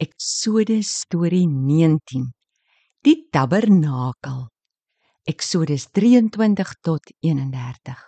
Eksodus storie 19. Die tabernakel. Eksodus 23 tot 31.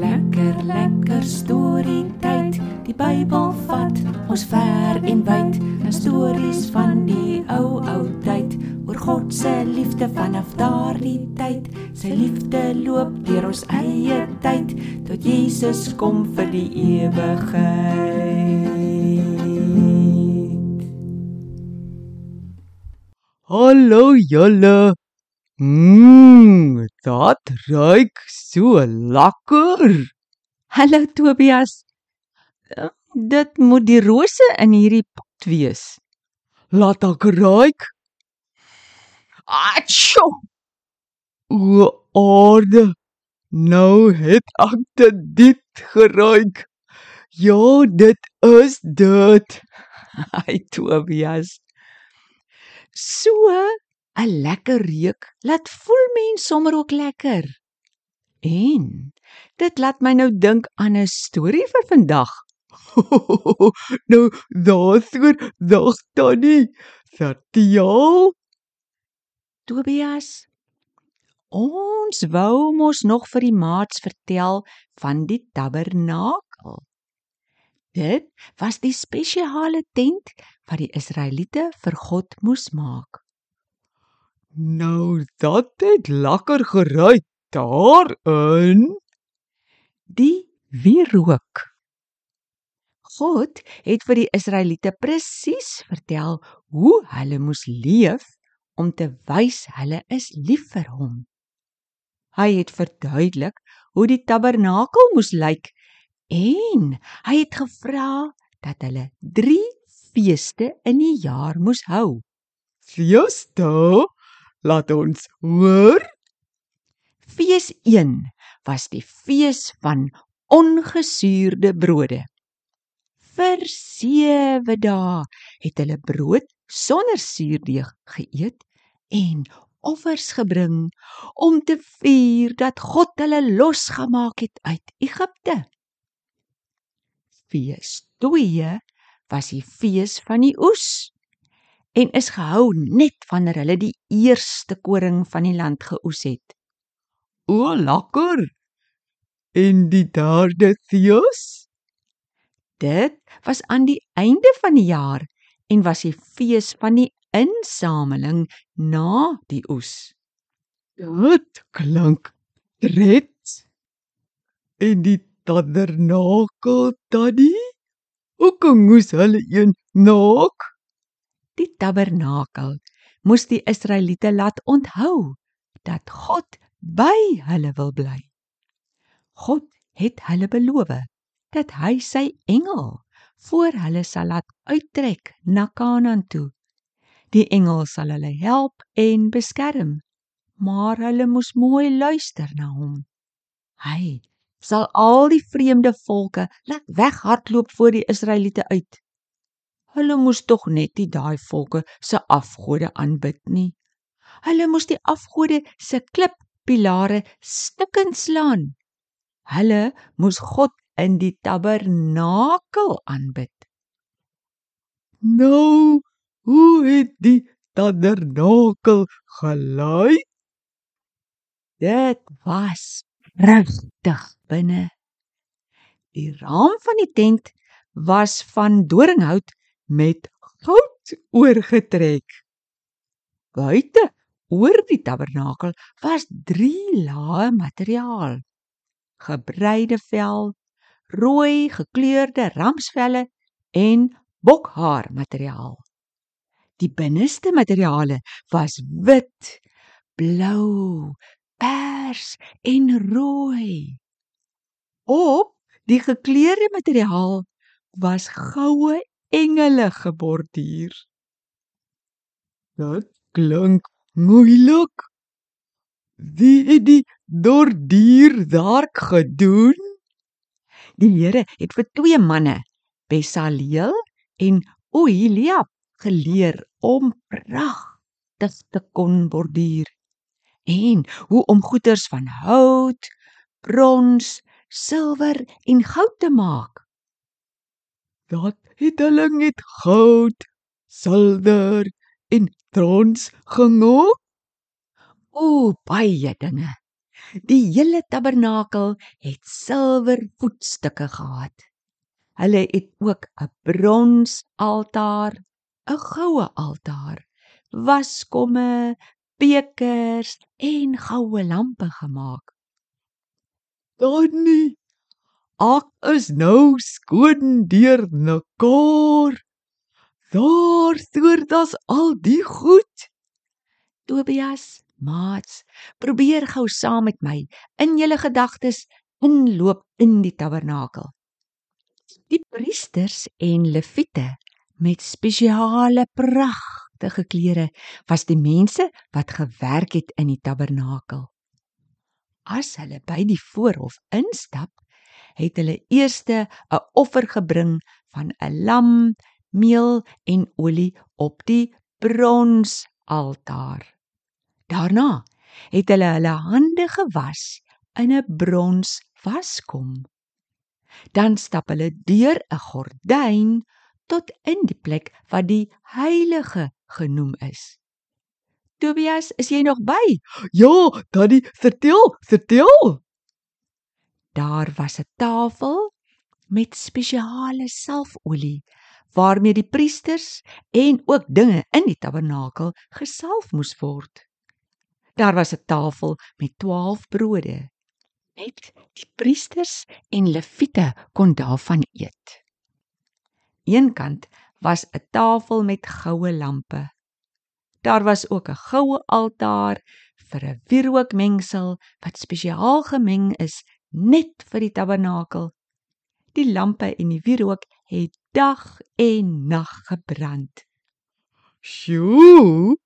Lekker lekker storie tyd. Die Bybel vat ons ver en wyd. 'n Stories van die ou ou tyd oor God se liefde vanaf daardie tyd. Sy liefde loop deur ons eie tyd tot Jesus kom vir die ewigheid. Hallo julle. Mmm, dit ruik so lekker. Hallo Tobias. Dit moet die rose in hierdie pot wees. Laat ek ruik. Atsjo. O aarde. Nou het ek dit dit geruik. Ja, dit is dit. Ai Tobias. So 'n lekker reuk laat voel mens sommer ook lekker. En dit laat my nou dink aan 'n storie vir vandag. nou daaroor dog tannie. Vertel. Tobias, ons wou mos nog vir die maats vertel van die tabernakel. Dit was die spesiale tent wat die Israeliete vir God moes maak. Nou dat het lekker geruik daarin. Die wierook. God het vir die Israeliete presies vertel hoe hulle moes leef om te wys hulle is lief vir hom. Hy het verduidelik hoe die tabernakel moes lyk en hy het gevra dat hulle 3 feeste in die jaar moes hou. Fiesta, laat ons hoor. Fees 1 was die fees van ongesuurde brode. Vir 7 dae het hulle brood sonder suurdeeg geëet en offers gebring om te vier dat God hulle losgemaak het uit Egipte. Fees 2 was die fees van die oes en is gehou net wanneer hulle die eerste koring van die land geoes het. O, lekker. En die derde fees? Dit was aan die einde van die jaar en was die fees van die insameling na die oes. Dit klink tred. En die tabernakel tannie? Hoe kom moes hulle een naak? Die tabernakel moes die Israeliete laat onthou dat God by hulle wil bly. God het hulle beloof dat hy sy engel voor hulle sal laat uittrek na Kanaan toe. Die engel sal hulle help en beskerm, maar hulle moes mooi luister na hom. Hy sal al die vreemde volke laat weghardloop voor die Israeliete uit. Hulle moes tog net nie daai volke se afgode aanbid nie. Hulle moes die afgode se klippilare stukkend slaan. Hulle moes God in die tabernakel aanbid. Nou, hoe het die tabernakel gelyk? Dit was pragtig binne. Die raam van die tent was van doringhout met goud oorgetrek. Buite oor die tabernakel was 3 lae materiaal: gebreide vel, rooi gekleurde ramsvelle en bokhaar materiaal. Die binneste materiale was wit, blou, pers en rooi. Op die gekleurde materiaal was goue engele geborduur. Dit klink moeilik. Wie het die dordier werk gedoen? Die Here het vir twee manne, Besaleel en Oholiab, geleer om pragtig te kon borduur en hoe om goeders van hout, brons, silwer en goud te maak. dat het hulle net goud, silwer en brons gemaak. O, baie dinge. Die hele tabernakel het silwer voetstukke gehad. Hulle het ook 'n brons altaar, 'n goue altaar, waskomme, bekers en goue lampe gemaak. Donnie, ek is nou skoon deur mekaar. Daar stoor das al die goed. Tobias, maats, probeer gou saam met my in julle gedagtes inloop in die tabernakel. Die priesters en leviete met spesiale pragtige klere was die mense wat gewerk het in die tabernakel. As hulle by die voorhof instap, het hulle eers 'n offer gebring van 'n lam, meel en olie op die bronsaltaar. Daarna het hulle hulle hande gewas in 'n brons waskom. Dan stap hulle deur 'n gordyn tot in die plek wat die heilige genoem is. Tobias, is jy nog by? Ja, Daddy, vertel, vertel. Daar was 'n tafel met spesiale salfolie waarmee die priesters en ook dinge in die tabernakel gesalf moes word. Daar was 'n tafel met 12 brode. Net die priesters en leviete kon daarvan eet. Eenkant was 'n tafel met goue lampe. Daar was ook 'n goue altaar vir 'n wierookmengsel wat spesiaal gemeng is net vir die tabernakel. Die lampe en die wierook het dag en nag gebrand. Sjoe!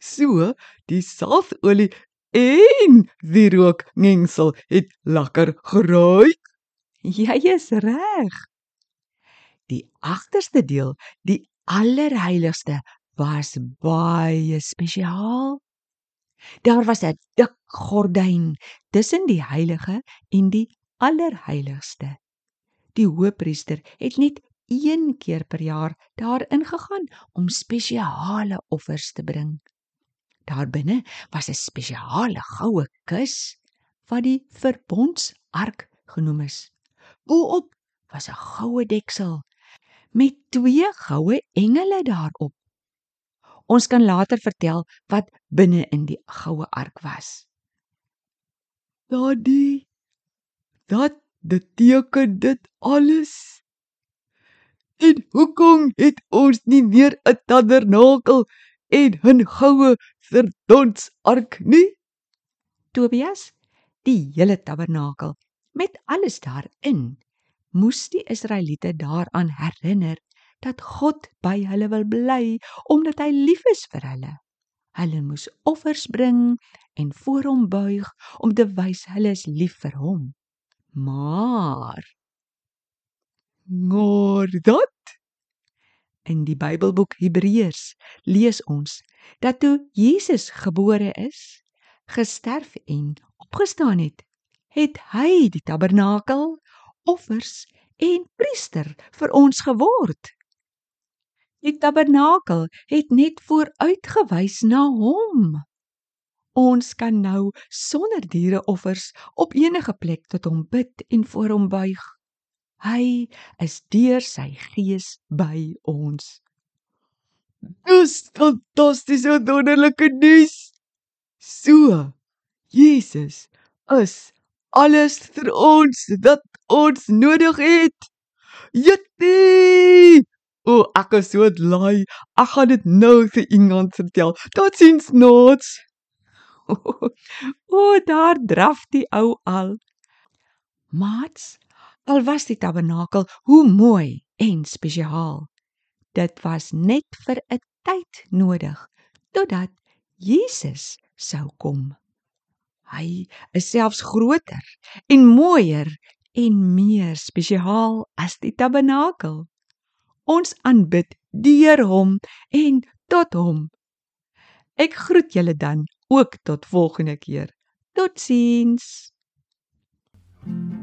So, die salfolie en die rookmengsel het lekker geruik. Jy is reg. Die agterste deel, die allerheiligste, was baie spesiaal. Daar was 'n dik gordyn tussen die heilige en die allerheiligste. Die hoëpriester het net een keer per jaar daarin gegaan om spesiale offers te bring. Daarbinne was 'n spesiale goue kus wat die verbondsark genoem is. Bo-op was 'n goue deksel met twee goue engele daarop. Ons kan later vertel wat binne in die goue ark was. Daddy, dat beteken dit alles. En hoekom het ons nie meer 'n tabernakel en 'n goue verdonsark nie? Tobias, die hele tabernakel met alles daarin, moes die Israeliete daaraan herinner dat God by hulle wil bly omdat hy lief is vir hulle. Hulle moes offers bring en voor hom buig om te wys hulle is lief vir hom. Maar Maar dat in die Bybelboek Hebreërs lees ons dat toe Jesus gebore is, gesterf en opgestaan het, het hy die tabernakel, offers en priester vir ons geword. Die tabernakel het net vooruitgewys na hom. Ons kan nou sonder diereoffers op enige plek tot hom bid en voor hom buig. Hy is deur sy gees by ons. Dis fantastiese wonderlike nuus. So, Jesus is alles vir ons wat ons nodig het. Jippie! O, ek is so bly. Ek gaan dit nou vir iemand vertel. Totsiens, nots. o, daar draf die ou al. Mats, al was die tabernakel hoe mooi en spesiaal. Dit was net vir 'n tyd nodig totdat Jesus sou kom. Hy is selfs groter en mooier en meer spesiaal as die tabernakel. Ons aanbid deur hom en tot hom. Ek groet julle dan ook tot volgende keer. Totsiens. thank you